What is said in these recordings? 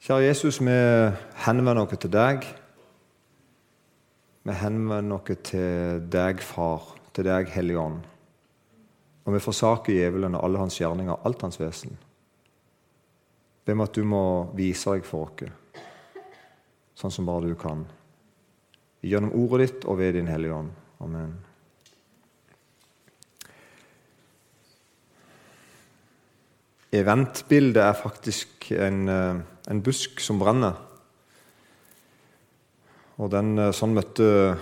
Kjære Jesus, vi henvender oss til deg. Vi henvender oss til deg, Far, til deg, Hellige Ånd. Og vi forsaker djevelen og alle hans gjerninger, alt hans vesen. Be om at du må vise deg for oss, sånn som bare du kan. Gjennom ordet ditt og ved din Hellige Ånd. Amen. Eventbildet er faktisk en, eh, en busk som brenner. Og den, eh, sånn, møtte,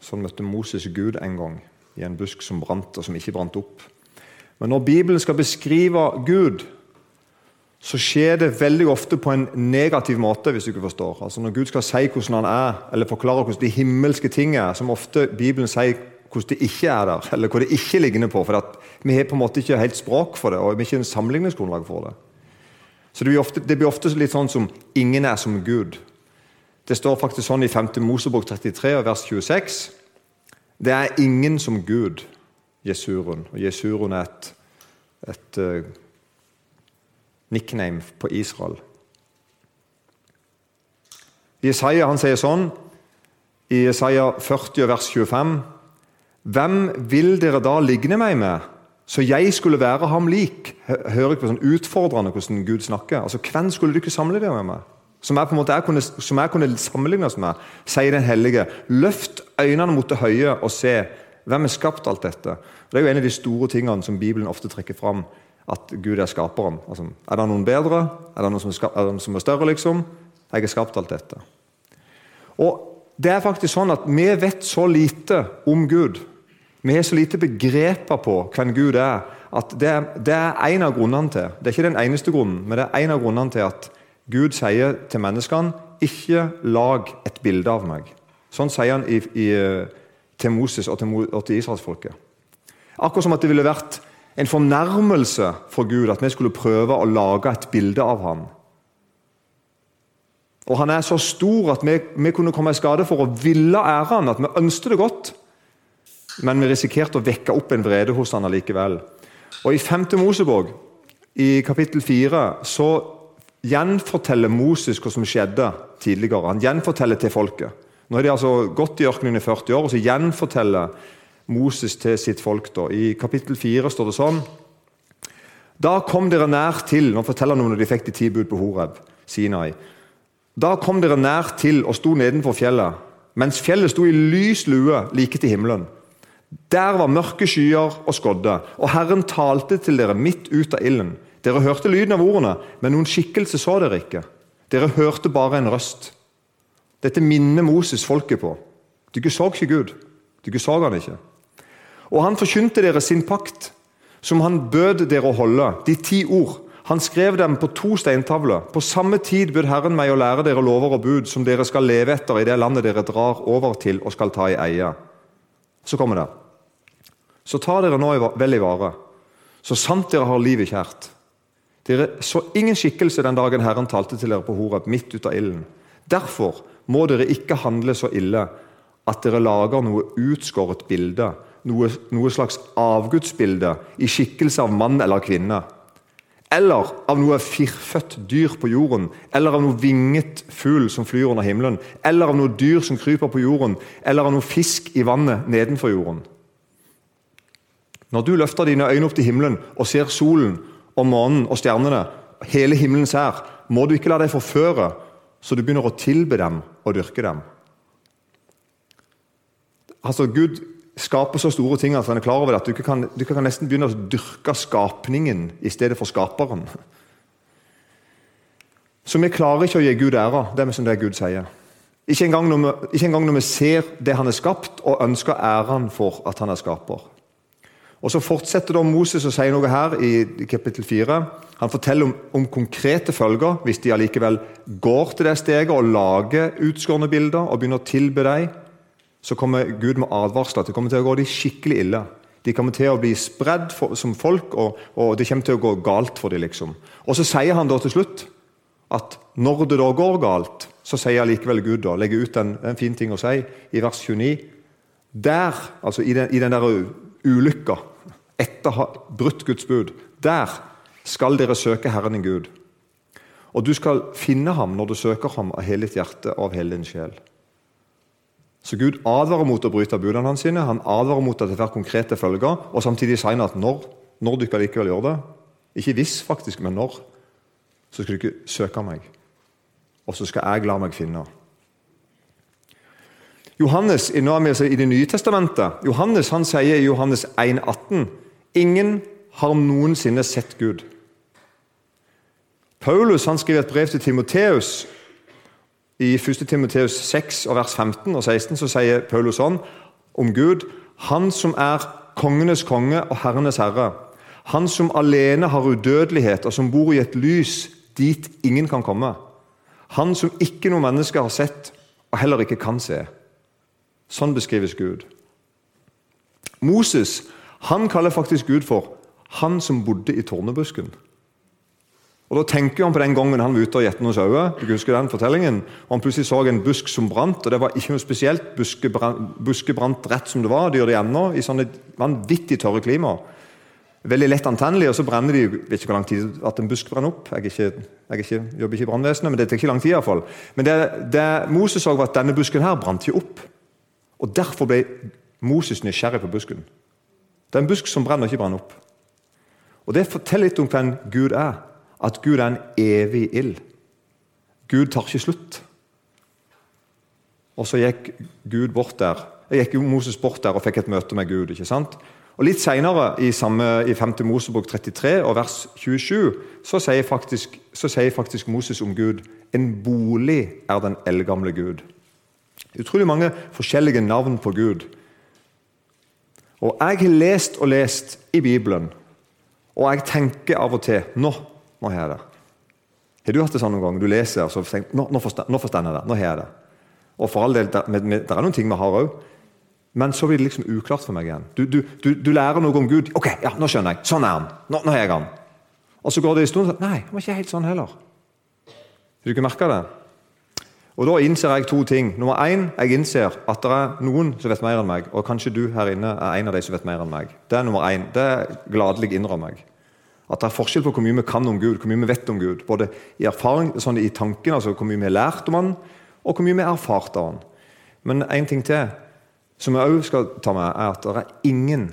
sånn møtte Moses Gud en gang, i en busk som brant, og som ikke brant opp. Men når Bibelen skal beskrive Gud, så skjer det veldig ofte på en negativ måte. hvis du ikke forstår. Altså Når Gud skal si hvordan han er, eller forklare hvordan de himmelske ting er, som ofte Bibelen sier hvordan det ikke er der, eller hvor det ikke ligger på. For vi har på en måte ikke helt språk for det, og vi har ikke en sammenligningsgrunnlag for det. Så det blir, ofte, det blir ofte litt sånn som 'ingen er som Gud'. Det står faktisk sånn i 5. Mosebok 33, vers 26. Det er ingen som Gud, Jesurun. Og Jesurun er et, et uh, nickname på Israel. Jesaja han sier sånn i Jesaja 40, vers 25.: Hvem vil dere da ligne meg med, så jeg skulle være ham lik? Hører ikke på sånn utfordrende hvordan Gud snakker. Altså, Hvem skulle du ikke deg med meg? Som jeg, på en måte, jeg, kunne, som jeg kunne sammenlignes med, sier den hellige. Løft øynene mot det høye og se. Hvem har skapt alt dette? Det er jo en av de store tingene som Bibelen ofte trekker fram at Gud er skaperen. Altså, er det noen bedre? Er det noen som er, er, det noen som er større, liksom? Jeg har skapt alt dette. Og det er faktisk sånn at Vi vet så lite om Gud. Vi har så lite begreper på hvem Gud er, at det, er en av grunnene til Det er ikke den eneste grunnen, men det er en av grunnene til at Gud sier til menneskene ikke lag et bilde av meg. Sånn sier han i, i, til Moses og til, og til israelsfolket. Akkurat som at det ville vært en fornærmelse for Gud at vi skulle prøve å lage et bilde av ham. Og Han er så stor at vi, vi kunne komme i skade for å ville ære ham, at vi ønsket det godt, men vi risikerte å vekke opp en vrede hos han allikevel. Og I 5. Mosebok, i kapittel 4, så gjenforteller Moses hva som skjedde tidligere. Han gjenforteller til folket. Nå har de altså gått i ørkenen i 40 år, og så gjenforteller Moses til sitt folk. Da. I kapittel 4 står det sånn Da kom dere nær til Nå forteller han om når de fikk de ti bud på Horeb, Sinai. Da kom dere nær til og sto nedenfor fjellet, mens fjellet sto i lys lue like til himmelen. Der var mørke skyer og skodde, og Herren talte til dere midt ut av ilden. Dere hørte lyden av ordene, men noen skikkelse så dere ikke. Dere hørte bare en røst. Dette minner Moses folket på. Dere så ikke Gud. Dere så han ikke. Og han forkynte dere sin pakt, som han bød dere å holde, de ti ord. Han skrev dem på to steintavler. På samme tid bød Herren meg å lære dere lover og bud, som dere skal leve etter i det landet dere drar over til og skal ta i eie. Så kommer det. Så ta dere nå vel i vare, så sant dere har livet kjært. Dere så ingen skikkelse den dagen Herren talte til dere på Horeb, midt ut av ilden. Derfor må dere ikke handle så ille at dere lager noe utskåret bilde noe, noe slags avgudsbilde i skikkelse av mann eller kvinne. Eller av noe firfødt dyr på jorden, eller av noe vinget fugl som flyr under himmelen, eller av noe dyr som kryper på jorden, eller av noe fisk i vannet nedenfor jorden. Når du løfter dine øyne opp til himmelen og ser solen og månen og stjernene, hele himmelen ser, må du ikke la deg forføre så du begynner å tilbe dem og dyrke dem. Altså, Gud skaper så store ting at han er klar over det, at du kan, du kan nesten begynne å dyrke skapningen i stedet for skaperen. Så vi klarer ikke å gi Gud ære. Det er som det Gud sier. Ikke engang, vi, ikke når vi ser det han er skapt, og ønsker æren for at han er skaper. Og Så fortsetter da Moses å si noe her i kapittel 4. Han forteller om, om, konkrete følger hvis de allikevel går til det steget og lager utskårne bilder og begynner å tilbe dem så kommer Gud med advarsler. Det kommer til å gå de skikkelig ille. De kommer til å bli spredd for, som folk, og, og, det kommer til å gå galt for dem. Liksom. Og Så sier han da til slutt at når det da går galt, så sier likevel Gud da, legger ut en, en fin ting å si i vers 29. Der, altså i den, i den der ulykka, etter å ha brutt Guds bud, der skal dere søke Herren din Gud. Og du skal finne ham når du søker ham av hele ditt hjerte og av hele din sjel. Så Gud advarer mot å bryte budene hans sine, han advarer mot at det får konkrete følger, og samtidig sier han at når, når du ikke likevel gjør det, ikke hvis faktisk, men når, så skal du ikke søke meg. Og så skal jeg la meg finne. Johannes i Det nye testamentet. Johannes han sier i Johannes 1,18.: Ingen har noensinne sett Gud. Paulus han skriver et brev til Timoteus. I 1. Timoteus 6, vers 15 og 16 så sier Paulus sånn om Gud Han som er kongenes konge og herrenes herre. Han som alene har udødelighet, og som bor i et lys dit ingen kan komme. Han som ikke noe menneske har sett, og heller ikke kan se. Sånn beskrives Gud. Moses han kaller faktisk Gud for 'han som bodde i tornebusken'. Og Da tenker han på den gangen han var ute og gjette noen sauer. Du husker den fortellingen? Og Han plutselig så en busk som brant, og det var ikke noe spesielt. Busker brant rett som det var. De det ennå, i sånne vanvittig tørre klima. Veldig lett antennelig, og så brenner de vet ikke hvor lang tid at en busk brenner opp. Jeg, ikke, jeg ikke, jobber ikke i brannvesenet, men det tar ikke lang tid. I hvert fall. Men det, det Moses så, var at denne busken her brant ikke opp. Og Derfor ble Moses nysgjerrig på busken. Det er en busk som brenner, ikke brenner opp. Og Det forteller litt om hvem Gud er. At Gud er en evig ild. Gud tar ikke slutt. Og så gikk Gud bort der. Jeg gikk Moses bort der og fikk et møte med Gud. ikke sant? Og Litt senere, i, i 5. Mosebok 33 og vers 27, så sier, faktisk, så sier faktisk Moses om Gud en bolig er den eldgamle Gud. Utrolig mange forskjellige navn på Gud. Og Jeg har lest og lest i Bibelen, og jeg tenker av og til Nå må jeg det. Har du hatt det sånn noen gang? Du leser og så tenker nå, nå, forstår, jeg det. Nå har jeg det. Og for all del, Det er noen ting vi har òg, men så blir det liksom uklart for meg igjen. Du, du, du, du, lærer noe om Gud. 'Ok, ja, nå skjønner jeg. Sånn er han. Nå, nå har jeg han.' Og så går det en stund og Nei, han var ikke helt sånn heller. Har du ikke merka det? Og Da innser jeg to ting. Nummer én, jeg innser at det er noen som vet mer enn meg. Og kanskje du her inne er en av de som vet mer enn meg. Det er nummer én. Det gladelig innrømmer jeg. At det er forskjell på hvor mye vi kan om Gud, hvor mye vi vet om Gud. Både i erfaring, sånn i tanken, altså hvor mye vi har lært om Han, og hvor mye vi har erfart av Han. Men én ting til som jeg òg skal ta med, er at det er ingen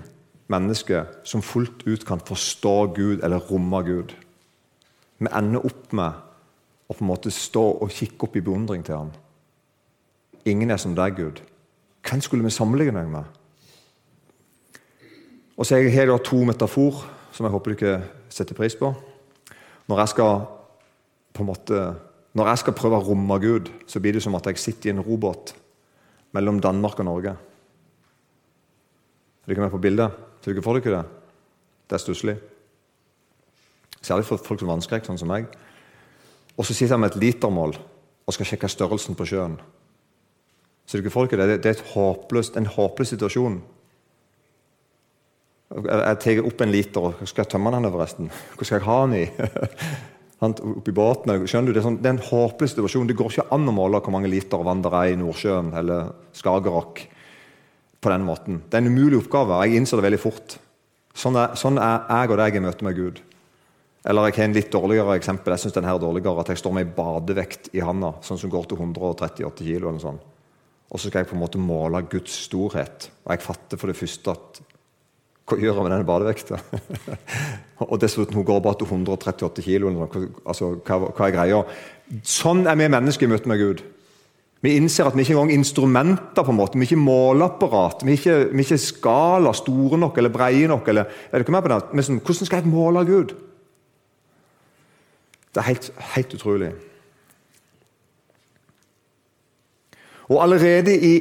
mennesker som fullt ut kan forstå Gud eller romme Gud. Vi ender opp med å på en måte stå og kikke opp i beundring til ham. Ingen er som deg, Gud. Hvem skulle vi sammenligne deg med? Og så har jeg da to metafor som jeg håper du ikke setter pris på. Når jeg skal på en måte, når jeg skal prøve å romme Gud, så blir det som at jeg sitter i en robåt mellom Danmark og Norge. Er dere med på bildet? Ser dere for dere det? Det er stusslig. Særlig for folk som vannskrekk, sånn som meg. Og så sitter jeg med et litermål og skal sjekke størrelsen på sjøen. Så dere får ikke det. Det er håpløst, en håpløs situasjon. Jeg tar opp en liter, og skal jeg tømme den forresten? Hvor skal jeg ha den i? Oppi båten? Skjønner du? Det er, sånn, det er en håpløs situasjon. Det går ikke an å måle hvor mange liter vann det er i Nordsjøen eller Skagerrak på den måten. Det er en umulig oppgave, jeg innser det veldig fort. Sånn er, sånn er jeg og deg i møte med Gud. Eller jeg har en litt dårligere eksempel. Jeg synes den her er dårligere, At jeg står med ei badevekt i handa, sånn som går til 138 kilo. eller sånn. Og så skal jeg på en måte måle Guds storhet. Og jeg fatter for det første at Hva gjør jeg med denne badevekta? og dessuten, hun går bare til 138 kilo. Altså, hva, hva er greia? Sånn er vi mennesker i møte med Gud. Vi innser at vi ikke engang instrumenter, på en måte, vi er ikke måleapparat. Vi er ikke, vi er ikke skala store nok eller breie nok. Eller, er det ikke med på det? Sånn, hvordan skal jeg måle Gud? Det er helt, helt utrolig. Og allerede i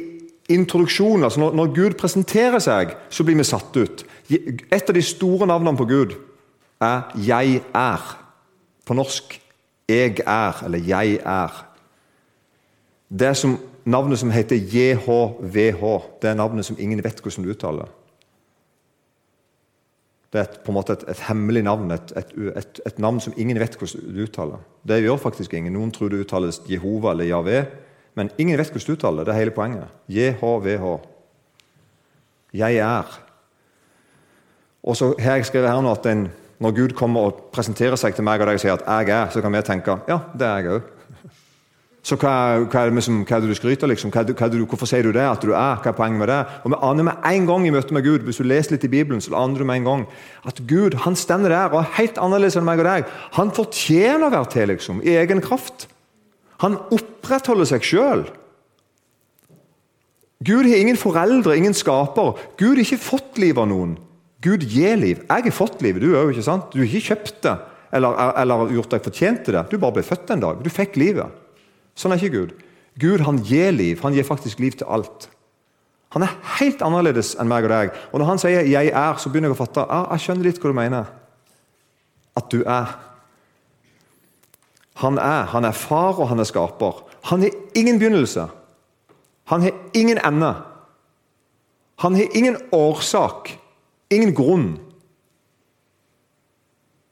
introduksjonen, altså når, når, Gud presenterer seg, så blir vi satt ut. Et av de store navnene på Gud er 'Jeg er'. På norsk 'Jeg er' eller 'Jeg er'. Det som navnet som heter JHVH. Det er navnet som ingen vet hvordan du uttaler. Det er et, på en måte et, et hemmelig navn, et, et, navn som ingen vet hvordan du uttaler. Det gjør faktisk ingen. Noen tror det uttales Jehova eller Javé, men ingen vet hvordan du uttaler. Det er hele poenget. JHVH. Jeg er. Og så har jeg skrevet her nå at en, Når Gud kommer og presenterer seg til meg og deg og sier at 'jeg er', så kan vi tenke 'ja, det er jeg òg'. Så hva, hva, er som, hva, er det du skryter liksom? Hvorfor sier du det? At du er? Hva er poenget med det? Og Vi aner med en gang i møte med Gud hvis du leser litt i Bibelen, så aner du med en gang at Gud han stender der og er helt annerledes enn meg og deg. Han fortjener å være til liksom, i egen kraft. Han opprettholder seg sjøl. Gud har ingen foreldre, ingen skaper. Gud har ikke fått liv av noen. Gud gir liv. Jeg har fått livet, du òg. Du har ikke kjøpt det eller, eller, gjort deg fortjent til det. Du bare ble født en dag. Du fikk livet. Sånn er ikke Gud. Gud han gir liv. Han gir faktisk liv til alt. Han er helt annerledes enn meg og deg. Og Når han sier 'jeg er', så begynner jeg å fatte. Ah, jeg skjønner litt hva du mener. At du er. Han er. Han er far, og han er skaper. Han har ingen begynnelse. Han har ingen ende. Han har ingen årsak, ingen grunn.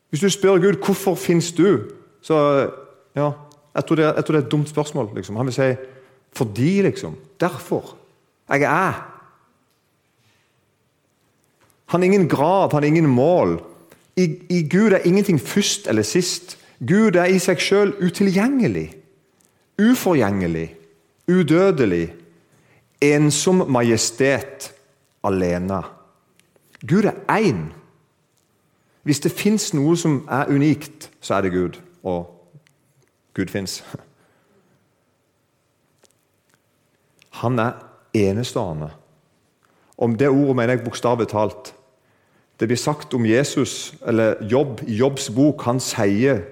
Hvis du spør Gud hvorfor finnes du, så ja, jeg tror, det, jeg tror det er et dumt spørsmål. Liksom. Han vil si fordi, liksom. Derfor. Jeg er. Han har ingen grav, han har ingen mål. I, I, Gud er ingenting først eller sist. Gud er i seg sjøl utilgjengelig, uforgjengelig, udødelig ensom majestet alene. Gud er én. Hvis det fins noe som er unikt, så er det Gud. Og Gud fins. Han er enestående. Om det ordet mener jeg bokstavelig talt. Det blir sagt om Jesus, eller Jobb, i Jobbs bok. Han sier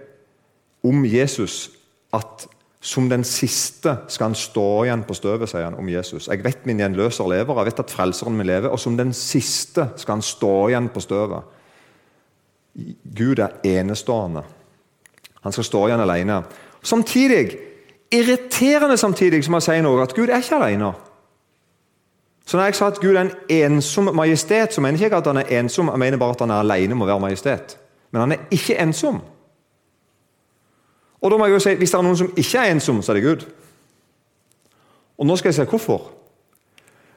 om Jesus at som den siste skal han stå igjen på støvet, sier han om Jesus. Jeg vet min gjenløser lever, jeg vet at frelseren min lever, og som den siste skal han stå igjen på støvet. Gud er enestående. Han skal stå igjen alene. Samtidig, irriterende samtidig som han sier noe, at Gud er ikke alene. Så når jeg sa at Gud er en ensom majestet, så mener jeg ikke at han er ensom, jeg mener bare at han er alene med å være majestet. Men han er ikke ensom. Og da må jeg jo si, Hvis det er noen som ikke er ensom, så er det Gud. Og nå skal jeg si hvorfor.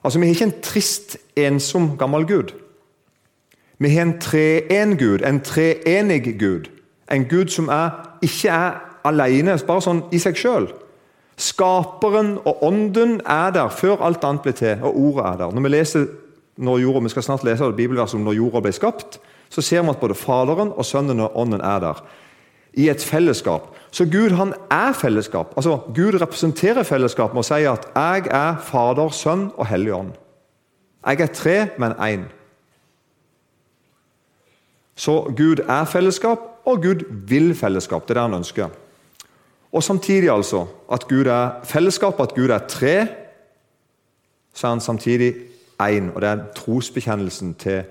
Altså, Vi har ikke en trist, ensom, gammel Gud. Vi har en treen Gud, en treenig Gud. En Gud som er, ikke er alene, bare sånn i seg sjøl. Skaperen og ånden er der før alt annet ble til, og ordet er der. Når Vi leser når jorda, vi skal snart lese bibelverset om når jorda ble skapt, så ser vi at både Faderen og Sønnen og Ånden er der. I et fellesskap. Så Gud han er fellesskap. Altså, Gud representerer fellesskap med å si at 'jeg er Fader, Sønn og Hellig Ånd'. Jeg er tre, men én. Så Gud er fellesskap, og Gud vil fellesskap. Det er det han ønsker. Og samtidig altså at Gud er fellesskap, at Gud er tre, så er han samtidig én. Og det er trosbekjennelsen til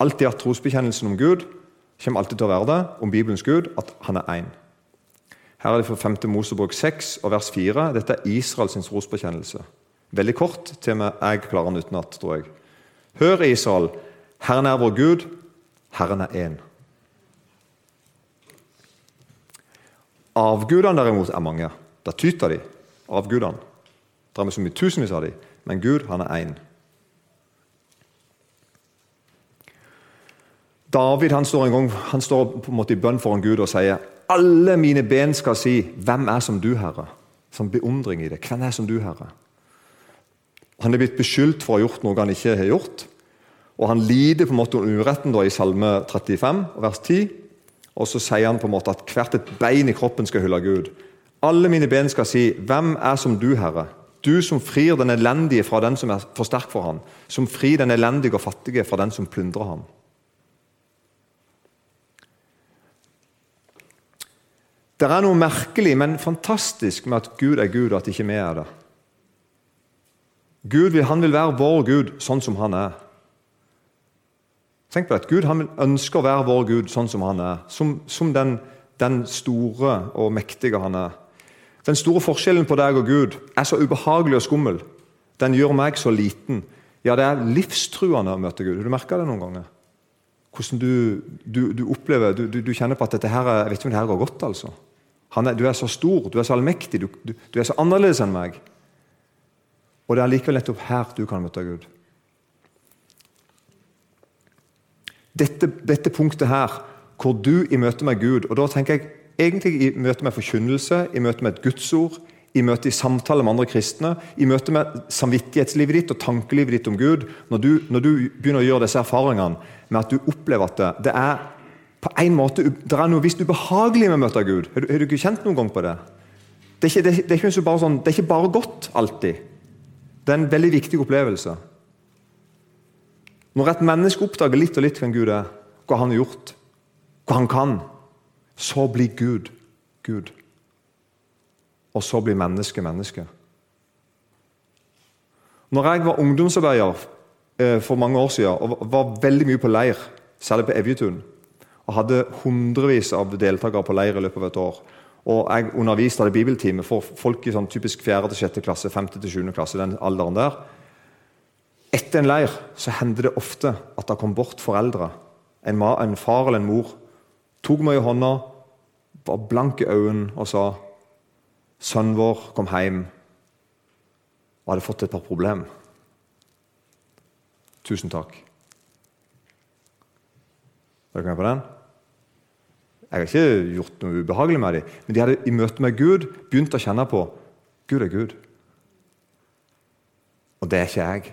Alltid hatt trosbekjennelsen om Gud kommer alltid til å være det, om Bibelens Gud, at han er én. Her er det fra 5. Mosebok 6 og vers 4. Dette er Israels trosbekjennelse. Veldig kort, til og med jeg klarer den utenat, tror jeg. Hør, Israel, Herren er vår Gud, Herren er én. Avgudene derimot er mange. Da tyter de. Avgudene. Det er så mye tusenvis av dem, men Gud, han er én. David han står en gang, han står på en måte i bønn foran Gud og sier alle mine ben skal si 'Hvem er som du, Herre?' Som beundring i det. Hvem er som du, Herre? Han er blitt beskyldt for å ha gjort noe han ikke har gjort. Og Han lider på en måte uretten da i Salme 35, vers 10. Og så sier han på en måte at hvert et bein i kroppen skal hylle Gud. Alle mine ben skal si 'Hvem er som du, Herre?' Du som frir den elendige fra den som er for sterk for ham. Som frir den elendige og fattige fra den som plyndrer ham. Det er noe merkelig, men fantastisk med at Gud er Gud, og at ikke vi er det. Gud vil, han vil være vår Gud sånn som han er. Tenk på det, Gud han ønsker å være vår Gud sånn som han er. Som, som den, den, store og mektige han er. Den store forskjellen på deg og Gud er så ubehagelig og skummel. Den gjør meg så liten. Ja, det er livstruende å møte Gud. Har du merka det noen ganger? Hvordan du, du, du opplever du, du, kjenner på at dette her, jeg vet ikke om det her går godt. altså. Er, du er så stor, du er så allmektig, du, du, du, er så annerledes enn meg. Og det er likevel nettopp her du kan møte Gud. Dette, dette punktet her hvor du i møte med Gud Og da tenker jeg egentlig i møte med forkynnelse, i møte med et gudsord, i møte i samtale med andre kristne, i møte med samvittighetslivet ditt og tankelivet ditt om Gud, når du, når du begynner å gjøre disse erfaringene med at du opplever at det, det er på en måte, det er noe visst ubehagelig med å møte Gud. Har du, har du ikke kjent noen gang på det? Det er, ikke, det, det, er bare sånn, det er ikke bare godt alltid. Det er en veldig viktig opplevelse. Når et menneske oppdager litt og litt hvem Gud er, hva han har gjort, hva han kan, så blir Gud Gud. Og så blir mennesket menneske. Når jeg var ungdomsarbeider eh, for mange år siden og var veldig mye på leir, særlig på Evjetun, og hadde hundrevis av deltakere på leir i løpet av et år og Jeg underviste i bibeltime for folk i sånn typisk 4. til 6. klasse, 5. til 7. klasse. den alderen der. Etter en leir så hendte det ofte at det kom bort foreldre. En, en far eller en mor tok meg i hånda, var blank i øynene og sa Sønnen vår kom hjem og hadde fått et par problem. Tusen takk. Er dere med på den? Jeg har ikke gjort noe ubehagelig med dem, men de hadde i møte med Gud begynt å kjenne på Gud er Gud. Og det er ikke jeg.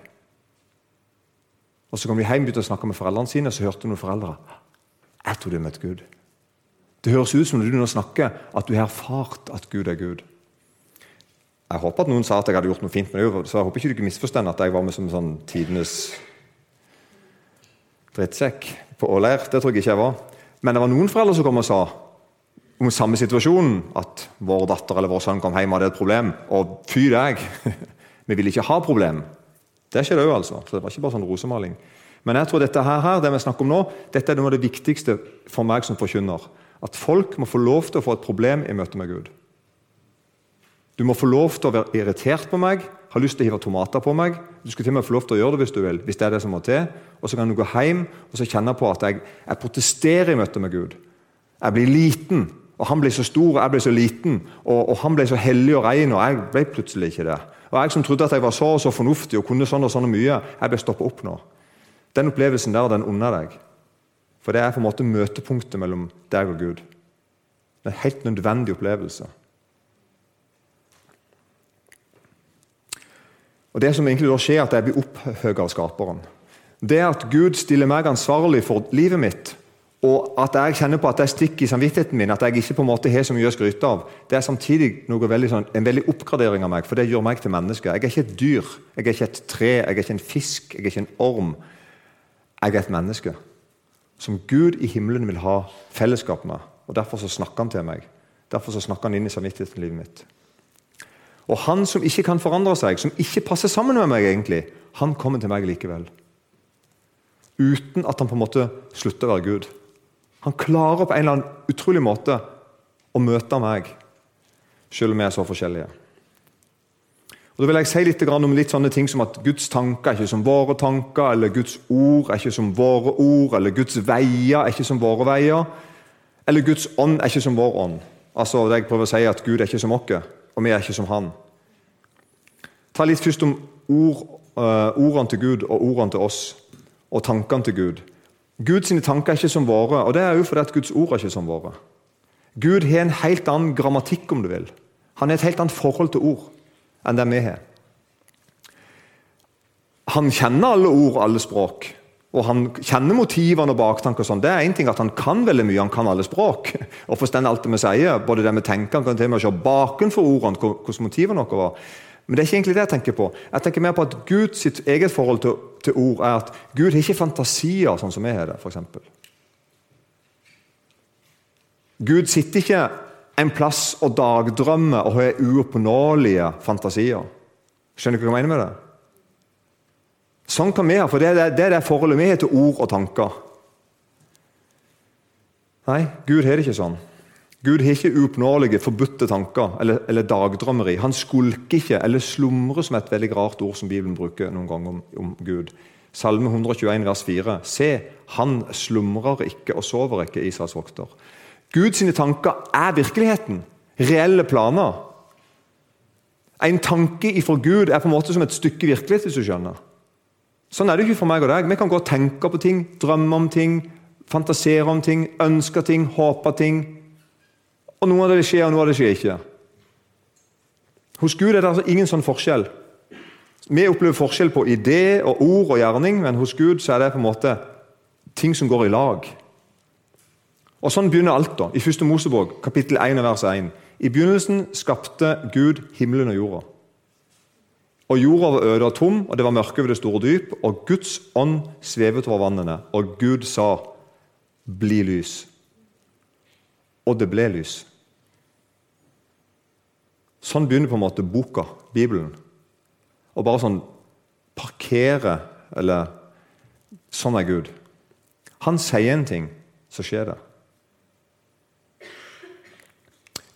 Og Så kom de hjem begynte å snakke med foreldrene sine, og så hørte noen foreldre jeg tror du har møtt Gud. Det høres ut som når du nå snakker, at du har erfart at Gud er Gud. Jeg håper at noen sa at jeg hadde gjort noe fint med det, så jeg håper ikke du ikke misforstår at jeg var med som sånn tidenes drittsekk på Åleir. Det tror jeg ikke jeg var. Men det var noen foreldre som kom og sa om samme situasjon, at vår datter eller vår sønn kom hjem og hadde et problem. Og fy deg, vi ville ikke ha problem. Det skjedde òg, altså. Så det var ikke bare sånn rosemaling. Men jeg tror dette her, det vi snakker om nå, dette er noe av det viktigste for meg som forkynner. At folk må få lov til å få et problem i møte med Gud. Du må få lov til å være irritert på meg, ha lyst til å hive tomater på meg. Du skal til og med få lov til å gjøre det hvis du vil. hvis det er det som må til. Og så kan du gå hjem og så kjenne på at jeg, jeg protesterer i møte med Gud. Jeg blir liten, og han blir så stor, og jeg blir så liten. Og, og han ble så hellig og ren, og jeg ble plutselig ikke det. Og jeg som trodde at jeg var så og så fornuftig og kunne sånn og sånn og mye, jeg ble stoppa opp nå. Den opplevelsen der, den unner deg. For det er på en måte møtepunktet mellom deg og Gud. Det er en helt nødvendig opplevelse. Og Det som egentlig da skjer, at jeg blir opphøyet av Skaperen. Det at Gud stiller meg ansvarlig for livet mitt, og at jeg kjenner på at jeg stikker i samvittigheten min, at jeg ikke på en måte har så mye å skryte av, det er samtidig veldig sånn, en veldig oppgradering av meg, for det gjør meg til menneske. Jeg er ikke et dyr, jeg er ikke et tre, jeg er ikke en fisk, jeg er ikke en orm. Jeg er et menneske som Gud i himmelen vil ha fellesskap med. og Derfor så snakker han til meg. Derfor så snakker han inn i samvittigheten i livet mitt. Og han som ikke kan forandre seg, som ikke passer sammen med meg, egentlig, han kommer til meg likevel. Uten at han på en måte slutter å være Gud. Han klarer på en eller annen utrolig måte å møte meg, selv om vi er så forskjellige. Og da vil jeg si litt om litt sånne ting som at Guds tanker er ikke som våre tanker, eller Guds ord er ikke som våre ord, eller Guds veier er ikke som våre veier, eller Guds ånd er ikke som vår ånd. Altså, det jeg prøver å si at Gud er ikke som oss og vi er ikke som han. Ta litt først om ord, uh, ordene til Gud og ordene til oss, og tankene til Gud. Guds tanker er ikke som våre, og det er jo fordi at Guds ord er ikke som våre. Gud har en helt annen grammatikk, om du vil. Han har et helt annet forhold til ord enn det vi har. Han kjenner alle ord alle språk, og han kjenner motivene og baktanker. sånn. Det er en ting at Han kan veldig mye, han kan alle språk og forstår alt det vi sier. både det vi tenker, Han kan til og med se bakenfor ordene hvordan motivene våre var. Men det er ikke egentlig det jeg tenker på. Jeg tenker mer på at Guds eget forhold til, til, ord er at Gud har ikke fantasier sånn som vi har det, f.eks. Gud sitter ikke en plass og dagdrømmer og har uoppnåelige fantasier. Skjønner du hva jeg mener med det? Sånn kan vi ha, for det er det, det forholdet vi har til ord og tanker. Nei, Gud har det ikke sånn. Gud har ikke uoppnåelige, forbudte tanker eller, eller, dagdrømmeri. Han skulker ikke eller slumrer, som et veldig rart ord som Bibelen bruker noen ganger om, om Gud. Salme 121, vers 4. Se, han slumrer ikke og sover ikke, Israels vokter. Guds tanker er virkeligheten. Reelle planer. En tanke ifra Gud er på en måte som et stykke virkelighet, hvis du skjønner. Sånn er det ikke for meg og deg. Vi kan gå og tenke på ting, drømme om ting, fantasere om ting, ønske ting, håpe ting. Og noe av det skjer, og noe av det skjer ikke. Hos Gud er det altså ingen sånn forskjell. Vi opplever forskjell på idé og ord og gjerning, men hos Gud så er det på en måte ting som går i lag. Og Sånn begynner alt. da, I 1. Mosebok, kapittel 1, vers 1. I begynnelsen skapte Gud himmelen og jorda. Og Jorda var øde og tom, og det var mørke ved det store dyp. Og Guds ånd svevet over vannene, og Gud sa, 'Bli lys'. Og det ble lys. Sånn begynner på en måte boka, Bibelen. Og bare sånn parkere Eller sånn er Gud. Han sier en ting, så skjer det.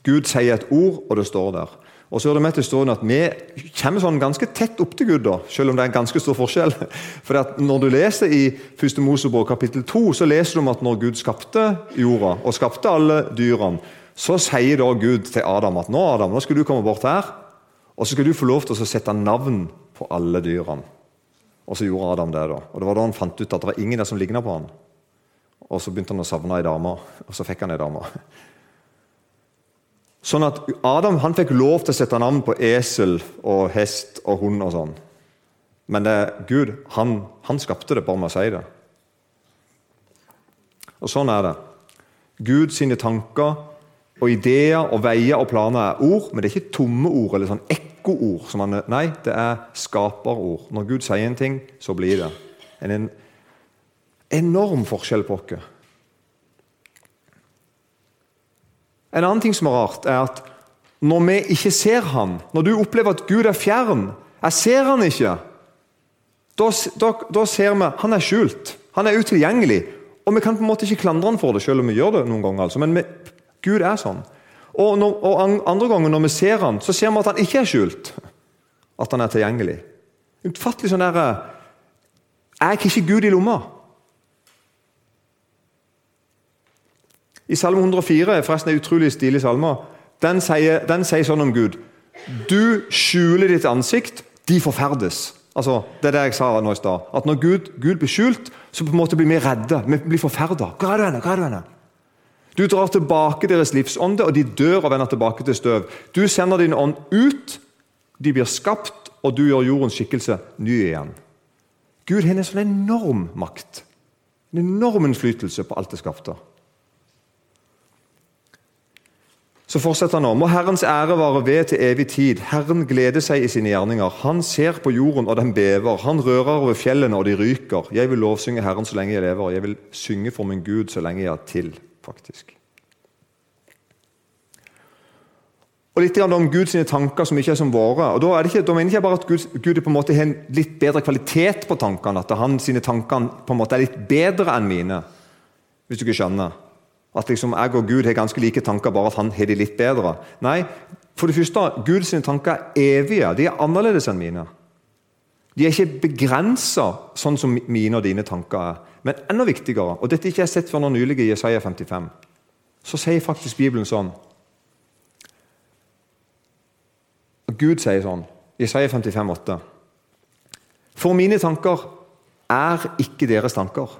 Gud sier et ord, og det står der. Og så er det med til stående at Vi kommer sånn ganske tett opp til Gud, da, selv om det er en ganske stor forskjell. For Når du leser i 1. Mosebok kapittel 2, så leser du om at når Gud skapte jorda og skapte alle dyrene, så sier da Gud til Adam at nå Adam, nå skal du komme bort her, og så skal du få lov til å sette navn på alle dyrene. Og så gjorde Adam det. da. Og Det var da han fant ut at det var ingen der som ligna på han. Og så begynte han å savne ei dame, og så fikk han ei dame. Sånn at Adam han fikk lov til å sette navn på esel og hest og hund og sånn. Men det, Gud han, han skapte det bare med å si det. Og Sånn er det. Gud sine tanker og ideer og veier og planer er ord, men det er ikke tomme ord eller sånn ekkoord. Nei, det er skaperord. Når Gud sier en ting, så blir det. En enorm forskjell på oss. En annen ting som er rart, er at når vi ikke ser Han, når du opplever at Gud er fjern Jeg ser Han ikke. Da, da, da ser vi Han er skjult. Han er utilgjengelig. Og vi kan på en måte ikke klandre han for det, selv om vi gjør det noen ganger. Altså. Men vi, Gud er sånn. Og, når, og, andre ganger når vi ser han, så ser vi at han ikke er skjult. At han er tilgjengelig. Utfattelig sånn derre Er ikke Gud i lomma? I Salme 104 er forresten er utrolig stilig salme. Den sier, den sier sånn om Gud Du skjuler ditt ansikt, de forferdes. Altså, Det er det jeg sa nå i stad. At når Gud, Gud, blir skjult, så på en måte blir vi redde. Vi blir forferda. Hva er det henne? Hva er det henne? Du drar tilbake deres livsånde, og de dør og vender tilbake til støv. Du sender din ånd ut, de blir skapt, og du gjør jordens skikkelse ny igjen. Gud har en sånn enorm makt, en enorm innflytelse på alt det skapte. Så fortsetter han nå. Må Herrens ære vare ved til evig tid. Herren gleder seg i sine gjerninger. Han ser på jorden, og den bever. Han rører over fjellene, og de ryker. Jeg vil lovsynge Herren så lenge jeg lever. Jeg vil synge for min Gud så lenge jeg har til, faktisk. Og litt om Guds tanker som ikke er som våre. og Da, er det ikke, da mener jeg bare at Gud, Gud på en måte har en litt bedre kvalitet på tankene. At sine tanker på en måte er litt bedre enn mine. Hvis du ikke skjønner. At liksom jeg og Gud har ganske like tanker, bare at han har de litt bedre. Nei, for det første, Guds tanker er evige. De er annerledes enn mine. De er ikke begrensa sånn som mine og dine tanker er. Men enda viktigere, og dette ikke jeg sett før nå nylig i Jesaja 55, så sier faktisk Bibelen sånn Gud sier sånn, Jesaja 55, 8. For mine tanker er ikke deres tanker.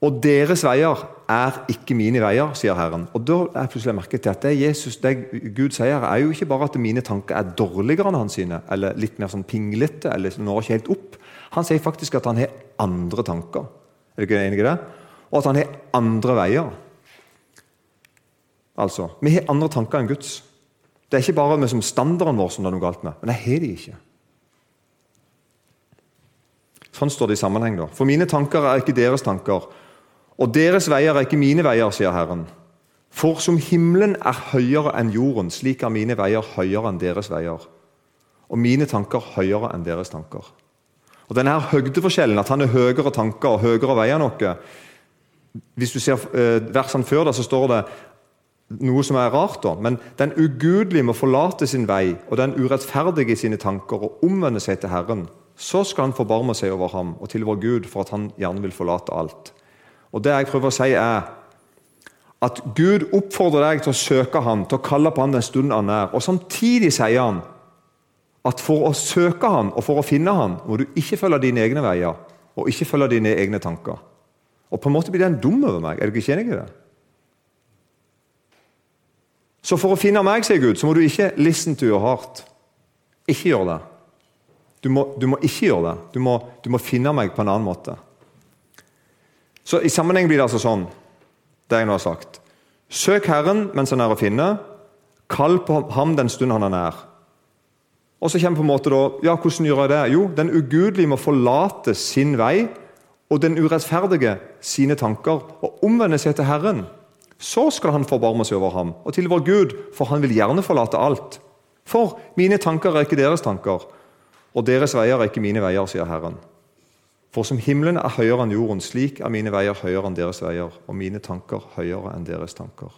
Og deres veier er ikke mine veier, sier Herren. Og Da er jeg plutselig merket til at det, Jesus, det Gud sier, er jo ikke bare at mine tanker er dårligere enn hans sine, eller litt mer sånn pinglete, eller når ikke helt opp. Han sier faktisk at han har andre tanker. Er du ikke enig i det? Og at han har andre veier. Altså, Vi har andre tanker enn Guds. Det er ikke bare vi som standarden vår som det er noe galt med, men jeg har de ikke. Sånn står det i sammenheng. da. For mine tanker er ikke deres tanker, og deres veier er ikke mine veier, sier Herren. For som himmelen er høyere enn jorden, slik er mine veier høyere enn deres veier. Og mine tanker høyere enn deres tanker. Og denne her høgdeforskjellen, at han er høyere tanker og høyere veier noe Hvis du ser eh, versene før, da, så står det noe som er rart, da. Men den ugudelige må forlate sin vei, og den urettferdige i sine tanker, og omvende seg til Herren. Så skal han forbarme seg over ham og til vår Gud, for at han gjerne vil forlate alt. Og Det jeg prøver å si, er at Gud oppfordrer deg til å søke ham, til å kalle på ham den stunden han er. Og Samtidig sier han at for å søke ham og for å finne ham, må du ikke følge dine egne veier og ikke følge dine egne tanker. Og på en måte blir den dum over meg. Er du ikke enig i det? Så for å finne meg, sier Gud, så må du ikke listen to your heart. Ikke gjør det. Du må, du må ikke gjøre det. Du må, du må, finne meg på en annen måte. Så I sammenheng blir det altså sånn, det jeg nå har sagt. Søk Herren mens han er å finne. Kall på ham den stund han er nær. Og så kommer på en måte da, ja, Hvordan gjør jeg det? Jo, den ugudelige må forlate sin vei, og den urettferdige sine tanker, og omvende seg til Herren. Så skal han forbarme seg over ham og til Gud, for han vil gjerne forlate alt. For mine tanker er ikke deres tanker, og deres veier er ikke mine veier, sier Herren. For som himmelen er høyere enn jorden, slik er mine veier høyere enn deres veier, og mine tanker høyere enn deres tanker.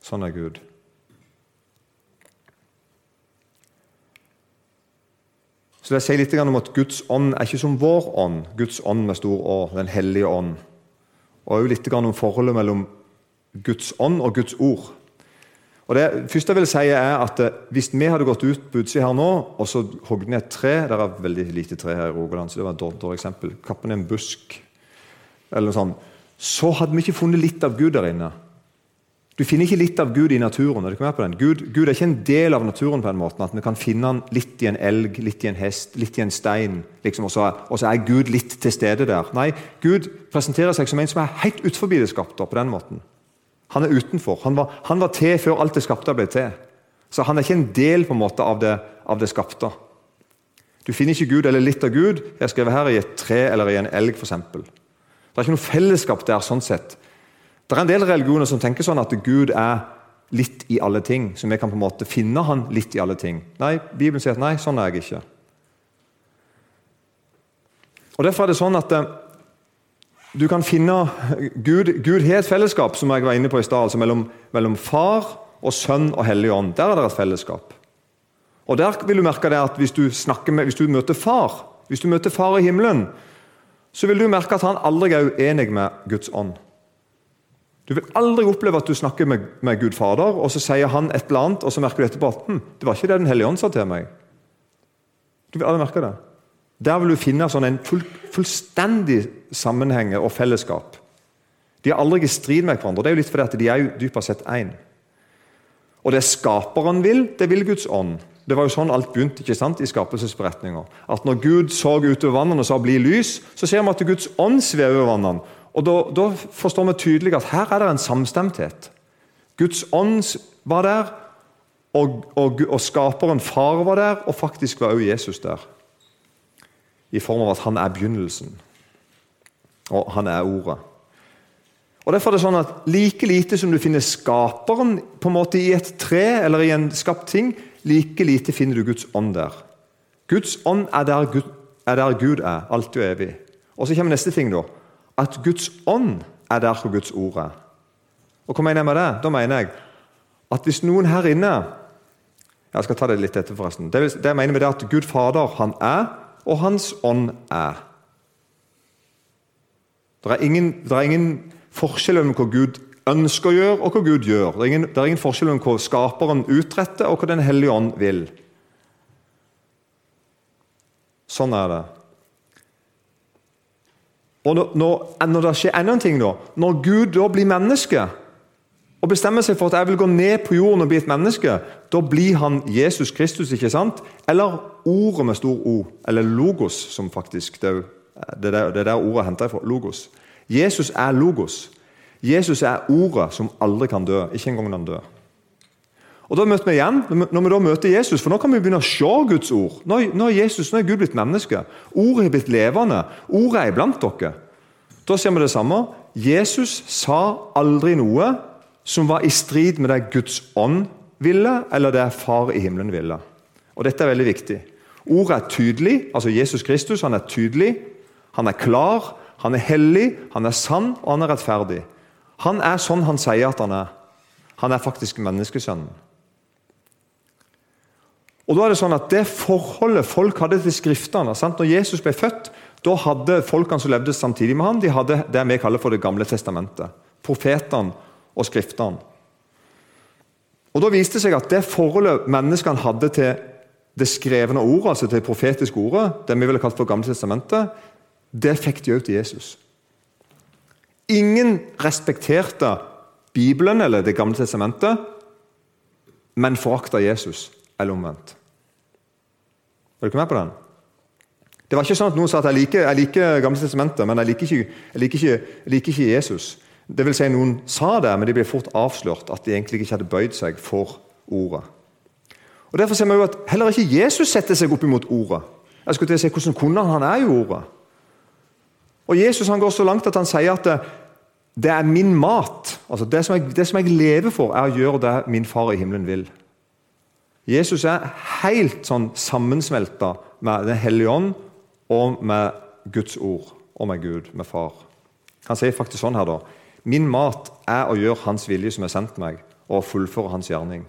Sånn er Gud. Så jeg sier litt om at Guds ånd er ikke som vår ånd, Guds ånd med stor Å, Den hellige ånd. Og også litt om forholdet mellom Guds ånd og Guds ord. Og Det første jeg vil si er at eh, Hvis vi hadde gått ut på utsida her nå og så hogd ned et tre Det er veldig lite tre her i Rogaland, så det var et dårlig eksempel. Kappe ned en busk, eller noe sånt. Så hadde vi ikke funnet litt av Gud der inne. Du finner ikke litt av Gud i naturen. Er du med på den? Gud, Gud, er ikke en del av naturen på den måten at vi kan finne han litt i en elg, litt i en hest, litt i en stein. Liksom, og, så, og, så, er Gud litt til stede der. Nei, Gud presenterer seg som en som er helt utenfor det skapte. på den måten. Han er utenfor. Han var, han var, til før alt det skapte ble til. Så han er ikke en del på en måte av det, av det skapte. Du finner ikke Gud eller litt av Gud jeg har skrevet her i et tre eller i en elg, f.eks. Det er ikke noe fellesskap der sånn sett. Det er en del religioner som tenker sånn at Gud er litt i alle ting. Så vi kan på en måte finne han litt i alle ting. Nei, Bibelen sier at nei, sånn er jeg ikke. Og Derfor er det sånn at eh, du kan finne Gud, Gud har et fellesskap som jeg var inne på i stad, altså mellom, mellom, Far og Sønn og Hellig Ånd. Der er det et fellesskap. Og der vil du merke det at Hvis du, med, hvis du møter Far hvis du møter Far i himmelen, så vil du merke at han aldri er uenig med Guds ånd. Du vil aldri oppleve at du snakker med, med, Gud Fader, og så sier han et eller annet, og så merker du etterpå at hm, det var ikke det Den hellige ånd sa til meg. Du vil aldri merke det. Der vil du finne sånn en full, fullstendig sammenheng og fellesskap. De er aldri i strid med hverandre. Det er jo litt fordi at de er jo dypest sett én. Og det skaperen vil, det vil Guds ånd. Det var jo sånn alt begynte ikke sant, i skapelsesberetninger. At Når Gud så utover vannene og sa 'bli lys', så ser vi at Guds ånd svever over vannene. Og da, da, forstår vi tydelig at her er det en samstemthet. Guds ånd var der, og, og, og skaperen far var der, og faktisk var også Jesus der. I form av at han er begynnelsen, og han er ordet. Og Derfor er det sånn at Like lite som du finner skaperen på en måte i et tre eller i en skapt ting, like lite finner du Guds ånd der. Guds ånd er der Gud er, der Gud er alltid og evig. Og Så kommer neste ting. da at Guds ånd er der hvor Guds ord er. Og Hva mener jeg med det? Da mener jeg at hvis noen her inne Jeg skal ta det litt etter, forresten. Det, det jeg mener med det at Gud Fader han er, og Hans ånd er. Det er ingen, det er ingen forskjell mellom hva Gud ønsker å gjøre, og hva Gud gjør. Det er ingen, det er ingen forskjell mellom hva Skaperen utretter, og hva Den hellige ånd vil. Sånn er det. Og når, når, det skjer enda en ting da, Når Gud da blir menneske og bestemmer seg for at jeg vil gå ned på jorden og bli et menneske, da blir han Jesus Kristus, ikke sant? Eller ordet med stor O, eller logos, som faktisk det, det, er der ordet henter fra. Logos. Jesus er logos. Jesus er ordet som aldri kan dø, ikke engang når han dør. Og da møter vi igjen, Når vi da møter Jesus, for nå kan vi begynne å se Guds ord. Nå, nå, er, Jesus, nå er Gud blitt menneske. Ordet er blitt levende. Ordet er iblant dere. Da ser vi det samme. Jesus sa aldri noe som var i strid med det Guds ånd ville, eller det Far i himmelen ville. Og Dette er veldig viktig. Ordet er tydelig. altså Jesus Kristus han er tydelig, han er klar, han er hellig, han er sann og han er rettferdig. Han er sånn han sier at han er. Han er faktisk menneskesønnen. Og da er Det sånn at det forholdet folk hadde til Skriftene sant? Når Jesus ble født, da hadde folkene som levde samtidig med ham, de hadde det vi kaller for Det gamle testamentet. Profetene og Skriftene. Og Da viste det seg at det forholdet menneskene hadde til det skrevne ordet, altså til det profetiske ordet, det vi ville kalt for Gamle testamentet, det fikk de òg til Jesus. Ingen respekterte Bibelen eller Det gamle testamentet, men forakta Jesus, eller omvendt. Er du ikke med på den? Det var ikke sånn at noen sa at jeg liker, jeg liker Gamle testamentet, men jeg liker, ikke, jeg, liker ikke, jeg liker ikke, Jesus. Det vil si Noen sa det, men de ble fort avslørt at de egentlig ikke hadde bøyd seg for ordet. Og Derfor ser vi jo at heller ikke Jesus setter seg opp imot ordet. Jeg skulle til å si, Hvordan kunne han? Han er jo ordet. Og Jesus han går så langt at han sier at det, er min mat. Altså det som, jeg, det som, jeg, lever for, er å gjøre det min far i himmelen vil. Jesus er helt sånn sammensmelta med Den hellige ånd og med Guds ord og med Gud, med far. Han sier faktisk sånn her da, Min mat er å gjøre Hans vilje som er sendt meg, og å fullføre Hans gjerning.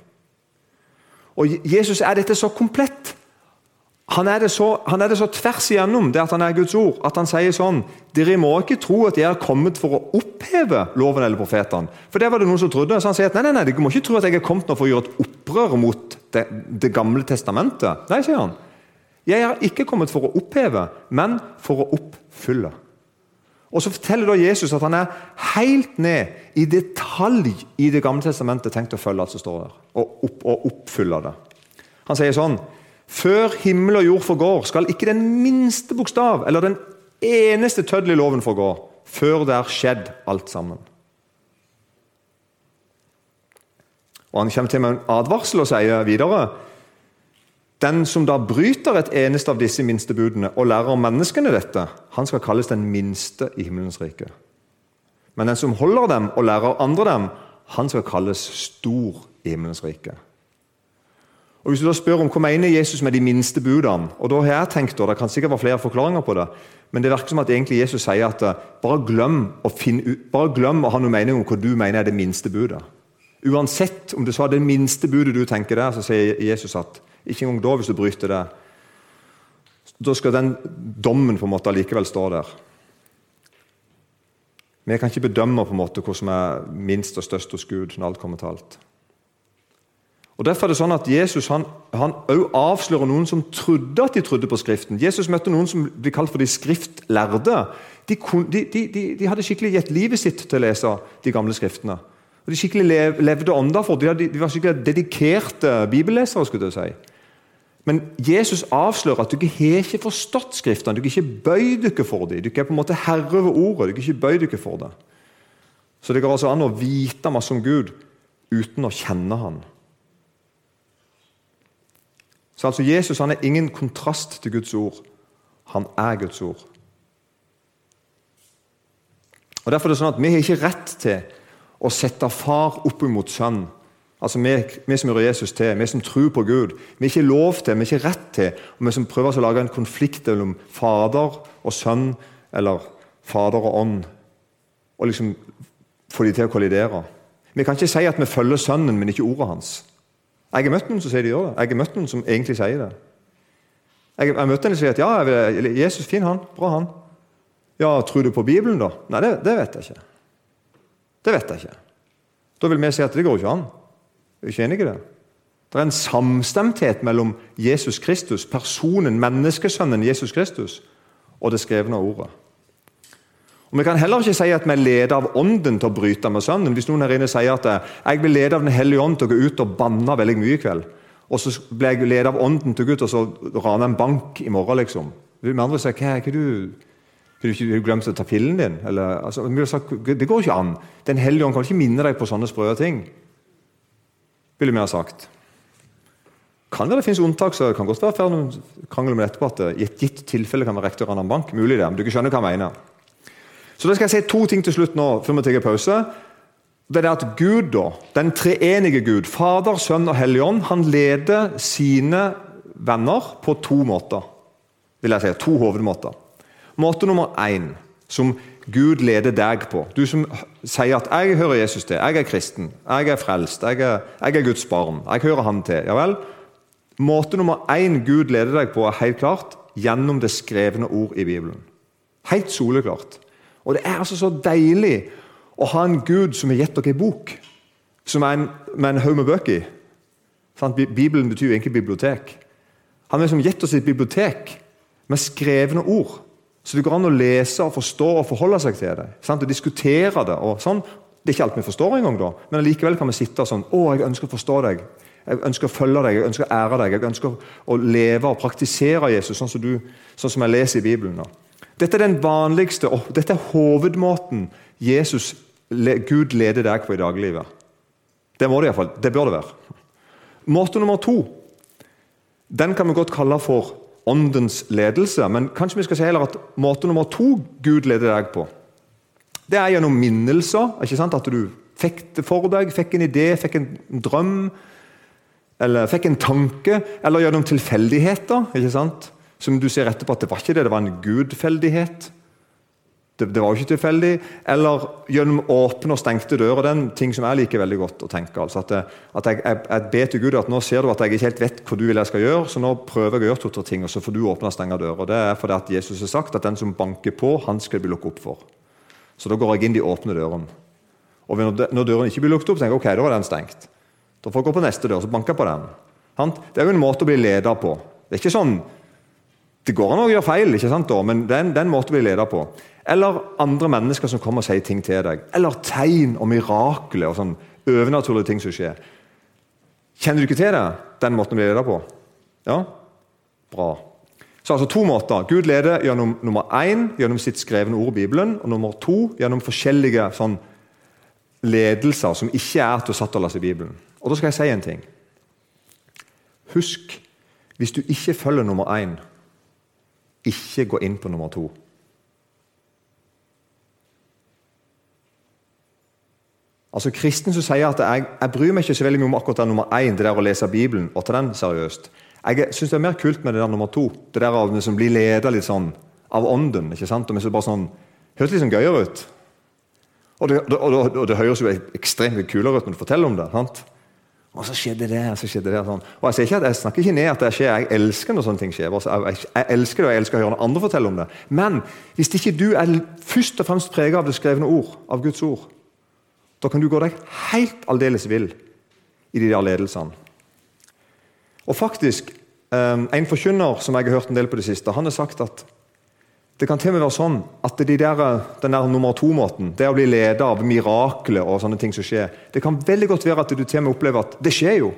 Og Jesus er dette så komplett. Han er, så, han er, det så, tvers igjennom det at han er Guds ord, at han sier sånn Dere må ikke tro at jeg er kommet for å oppheve loven eller profetene. For det var det noen som trodde. Så han sier at nei, nei, nei, dere må ikke tro at jeg er kommet nå for å gjøre et opprør mot det, det gamle testamentet. Nei, sier han. Jeg er ikke kommet for å oppheve, men for å oppfylle. Og Så forteller da Jesus at han er helt ned i detalj i Det gamle testamentet tenkt å følge alt som står der, og, opp, og oppfylle det. Han sier sånn før himmel og jord forgår, skal ikke den minste bokstav eller den eneste tøddel i loven forgå, før det er skjedd alt sammen. Og Han kommer til med en advarsel og sier videre den som da bryter et eneste av disse minste budene og lærer om menneskene dette, han skal kalles den minste i himmelens rike. Men den som holder dem og lærer andre dem, han skal kalles stor i himmelens rike. Og Hvis du da spør om hva mener Jesus med de minste budene, og da har jeg tenkt, og det kan sikkert være flere forklaringer på det, men det virker som at egentlig Jesus sier at eh, bare glem finne, bare glem å ha noen mening om hva du mener er det minste budet. Uansett om det sa det minste budet du tenker der, så sier Jesus at ikke engang da, hvis du bryter det, da skal den dommen på en måte allikevel stå der. Vi kan ikke bedømme på en måte hva som er minst og størst hos Gud. når alt kommer til alt. Og Derfor er det sånn at Jesus han, han avslører noen som trodde at de trodde på Skriften. Jesus møtte noen som blir kalt for de skriftlærde. De, de, de, de hadde skikkelig gitt livet sitt til å lese de gamle skriftene. Og De skikkelig lev, levde ånda for de, de var skikkelig dedikerte bibellesere. skulle jeg si. Men Jesus avslører at du ikke har ikke forstått Skriftene. Du har ikke bøyd dere for dem. Du er på en måte herre over ordet. Du har ikke bøyd dere for det. Så det går altså an å vite masse om Gud uten å kjenne Han. Så altså Jesus han er ingen kontrast til Guds ord. Han er Guds ord. Og Derfor er det sånn at Vi har ikke rett til å sette far opp imot sønn. Altså vi, vi, som gjør Jesus til, vi som tror på Gud. Vi er ikke lov til, vi er ikke rett til, og vi som prøver å lage en konflikt mellom fader og sønn, eller fader og ånd, og liksom få de til å kollidere. Vi kan ikke si at vi følger Sønnen, men ikke ordet hans. Jeg har møtt noen som sier de gjør det. Jeg har møtt noen som egentlig sier det. Jeg har møtt en som sier at ja, Jesus fin han, bra han. Ja, Tror du på Bibelen, da? Nei, det, det, vet jeg ikke. Det vet jeg ikke. Da vil vi si at det går ikke an. Er du ikke enig i det? Det er en samstemthet mellom Jesus Kristus, personen, menneskesønnen Jesus Kristus, og det skrevne ordet. Og Vi kan heller ikke si at vi er ledet av Ånden til å bryte med Sønnen. Hvis noen her inne sier at jeg blir ledet av Den hellige ånd til å gå ut og banne veldig mye i kveld, og så blir jeg ledet av Ånden til å gå ut og så rane en bank i morgen, liksom. Med andre sier hva er du har du ikke glemt å ta pillen din? Eller, altså, det går ikke an. Den hellige ånd kan ikke minne deg på sånne sprø ting. Ville vi ha sagt. Kan det, det finnes unntak, så det kan godt være noen krangel med etterpå at i et gitt tilfelle kan være rektor av en bank. Mulig det, men du ikke skjønner hva jeg mener. Så da skal jeg si to ting til slutt nå, før vi tar pause. Det er at Gud, da, den treenige Gud, Fader, Sønn og Hellig Ånd, han leder sine venner på to måter. vil jeg si, To hovedmåter. Måte nummer én, som Gud leder deg på. Du som sier at 'jeg hører Jesus til', 'jeg er kristen', 'jeg er frelst', 'jeg er, jeg er Guds barn', 'jeg hører Han til'. Ja vel? Måte nummer én Gud leder deg på, er helt klart gjennom det skrevne ord i Bibelen. Helt soleklart. Og Det er altså så deilig å ha en Gud som har gitt dere en bok, som er en, med en haug med bøker i. Bibelen betyr jo egentlig bibliotek. Han har liksom gitt oss et bibliotek med skrevne ord. Så det går an å lese og forstå og forholde seg til det. Sant? Og diskutere det. og sånn. Det er ikke alt vi forstår engang, da, men likevel kan vi sitte sånn Å, jeg ønsker å forstå deg. Jeg ønsker å følge deg, jeg ønsker å ære deg. Jeg ønsker å leve og praktisere Jesus sånn som, du, sånn som jeg leser i Bibelen. Da. Dette er den vanligste, og dette er hovedmåten Jesus, Gud leder deg på i dagliglivet. Det må det iallfall. Det bør det være. Måte nummer to den kan vi godt kalle for åndens ledelse. Men kanskje vi skal si heller at måte nummer to Gud leder deg på, det er gjennom minnelser. ikke sant? At du fikk det for deg, fikk en idé, fikk en drøm, eller fikk en tanke. Eller gjennom tilfeldigheter, ikke sant? som du ser etterpå at det var ikke det, det var en gudfeldighet. Det, det, var jo ikke tilfeldig. Eller gjennom åpne og stengte dører. Er en ting som jeg liker veldig godt å tenke. Altså at, at jeg, jeg, ber til Gud at nå ser du at jeg ikke helt vet hva du vil jeg skal gjøre, så nå prøver jeg å gjøre to-tre ting, og så får du åpne og stenge dører. Det er fordi at Jesus har sagt at den som banker på, han skal bli lukket opp for. Så da går jeg inn de åpne dørene. Og når døren ikke blir lukket opp, tenker jeg ok, da var den stengt. Da får jeg gå på neste dør, så banker jeg på den. Det er jo en måte å bli leder på. Det er ikke sånn det går an å gjøre feil, ikke sant, da, men det er en måte å bli leder på. Eller andre mennesker som kommer og sier ting til deg. Eller tegn og mirakler og sånn overnaturlige ting som skjer. Kjenner du ikke til det? Den måten å bli leder på? Ja? Bra. Så altså to måter. Gud leder gjennom nummer én gjennom sitt skrevne ord i Bibelen, og nummer to gjennom forskjellige sånn, ledelser som ikke er til å satt og lese i Bibelen. Og Da skal jeg si en ting. Husk, hvis du ikke følger nummer én ikke gå inn på nummer to. Altså Kristen som sier at jeg, jeg bryr meg ikke så veldig mye om akkurat det nummer én, det der å lese Bibelen, og ta den seriøst. Jeg syns det er mer kult med det der nummer to. Det der av som blir leda litt sånn av ånden. ikke sant? Og bare sånn, Høres litt sånn gøyere ut. Og det, og, og, og det høres jo ekstremt kulere ut når du forteller om det. sant? Og så skjedde det, og så skjedde det. Sånn. Og jeg, ikke jeg, snakker ikke ned at det skjer, jeg elsker når sånne ting skjer. Altså, jeg, elsker det, og jeg elsker å høre når andre fortelle om det. Men hvis ikke du er først og fremst preget av det skrevne ord, av Guds ord, da kan du gå deg helt aldeles vill i de der ledelsene. Og faktisk, eh, En forkynner som jeg har hørt en del på det siste, han har sagt at det kan til og med være sånn at de der, den der nummer to-måten, det å bli leder av mirakler og sånne ting som skjer Det kan veldig godt være at du til og med opplever at det skjer jo.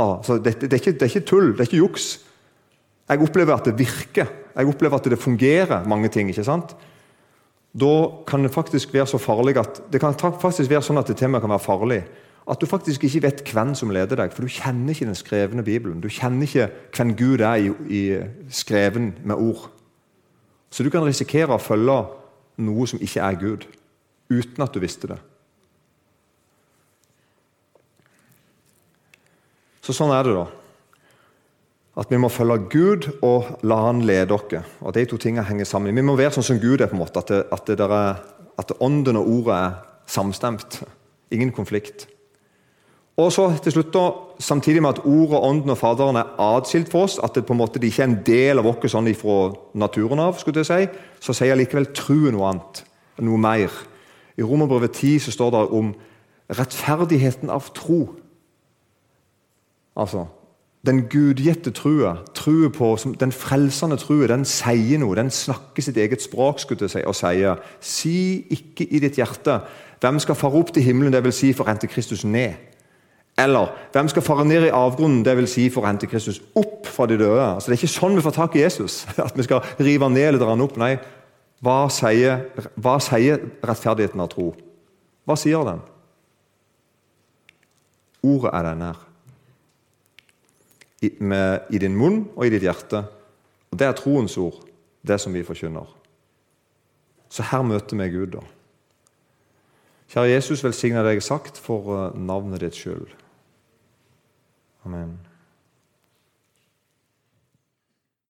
Altså, det, det, er ikke, det, er ikke, tull, det er ikke juks. Jeg opplever at det virker. Jeg opplever at det fungerer, mange ting. ikke sant? Da kan det faktisk være så farlig at det kan faktisk være sånn at det til og kan være farlig at du faktisk ikke vet hvem som leder deg, for du kjenner ikke den skrevne Bibelen. Du kjenner ikke hvem Gud er i, i skreven med ord. Så du kan risikere å følge noe som ikke er Gud, uten at du visste det. Så sånn er det, da. At vi må følge Gud og la Han lede oss. Og De to tingene henger sammen. Vi må være sånn som Gud er, på en måte, at, det, at, det er, at ånden og ordet er samstemt. Ingen konflikt. Og så til slutt da, Samtidig med at Ordet, Ånden og Faderen er atskilt for oss, at det på en måte de ikke er en del av oss sånn fra naturen av, skulle jeg si, så sier likevel troen noe annet, noe mer. I Romerbrevet 10 så står det om rettferdigheten av tro. Altså den gudgitte trua, trua på, den frelsende trua, den sier noe. Den snakker sitt eget språk skulle si, og sier Si ikke i ditt hjerte hvem skal fare opp til himmelen, dvs. Si for rente Kristus ned. Eller hvem skal fare ned i avgrunnen, dvs. Si for å hente Kristus opp fra de døde? Altså, det er ikke sånn vi får tak i Jesus. At vi skal rive han ned eller dra han opp. Nei, hva sier, hva sier rettferdigheten av tro? Hva sier den? Ordet er den her. I, med, I din munn og i ditt hjerte. Og Det er troens ord, det som vi forkynner. Så her møter vi Gud, da. Kjære Jesus, velsigne deg sagt for eh, navnet ditt skyld. Amen.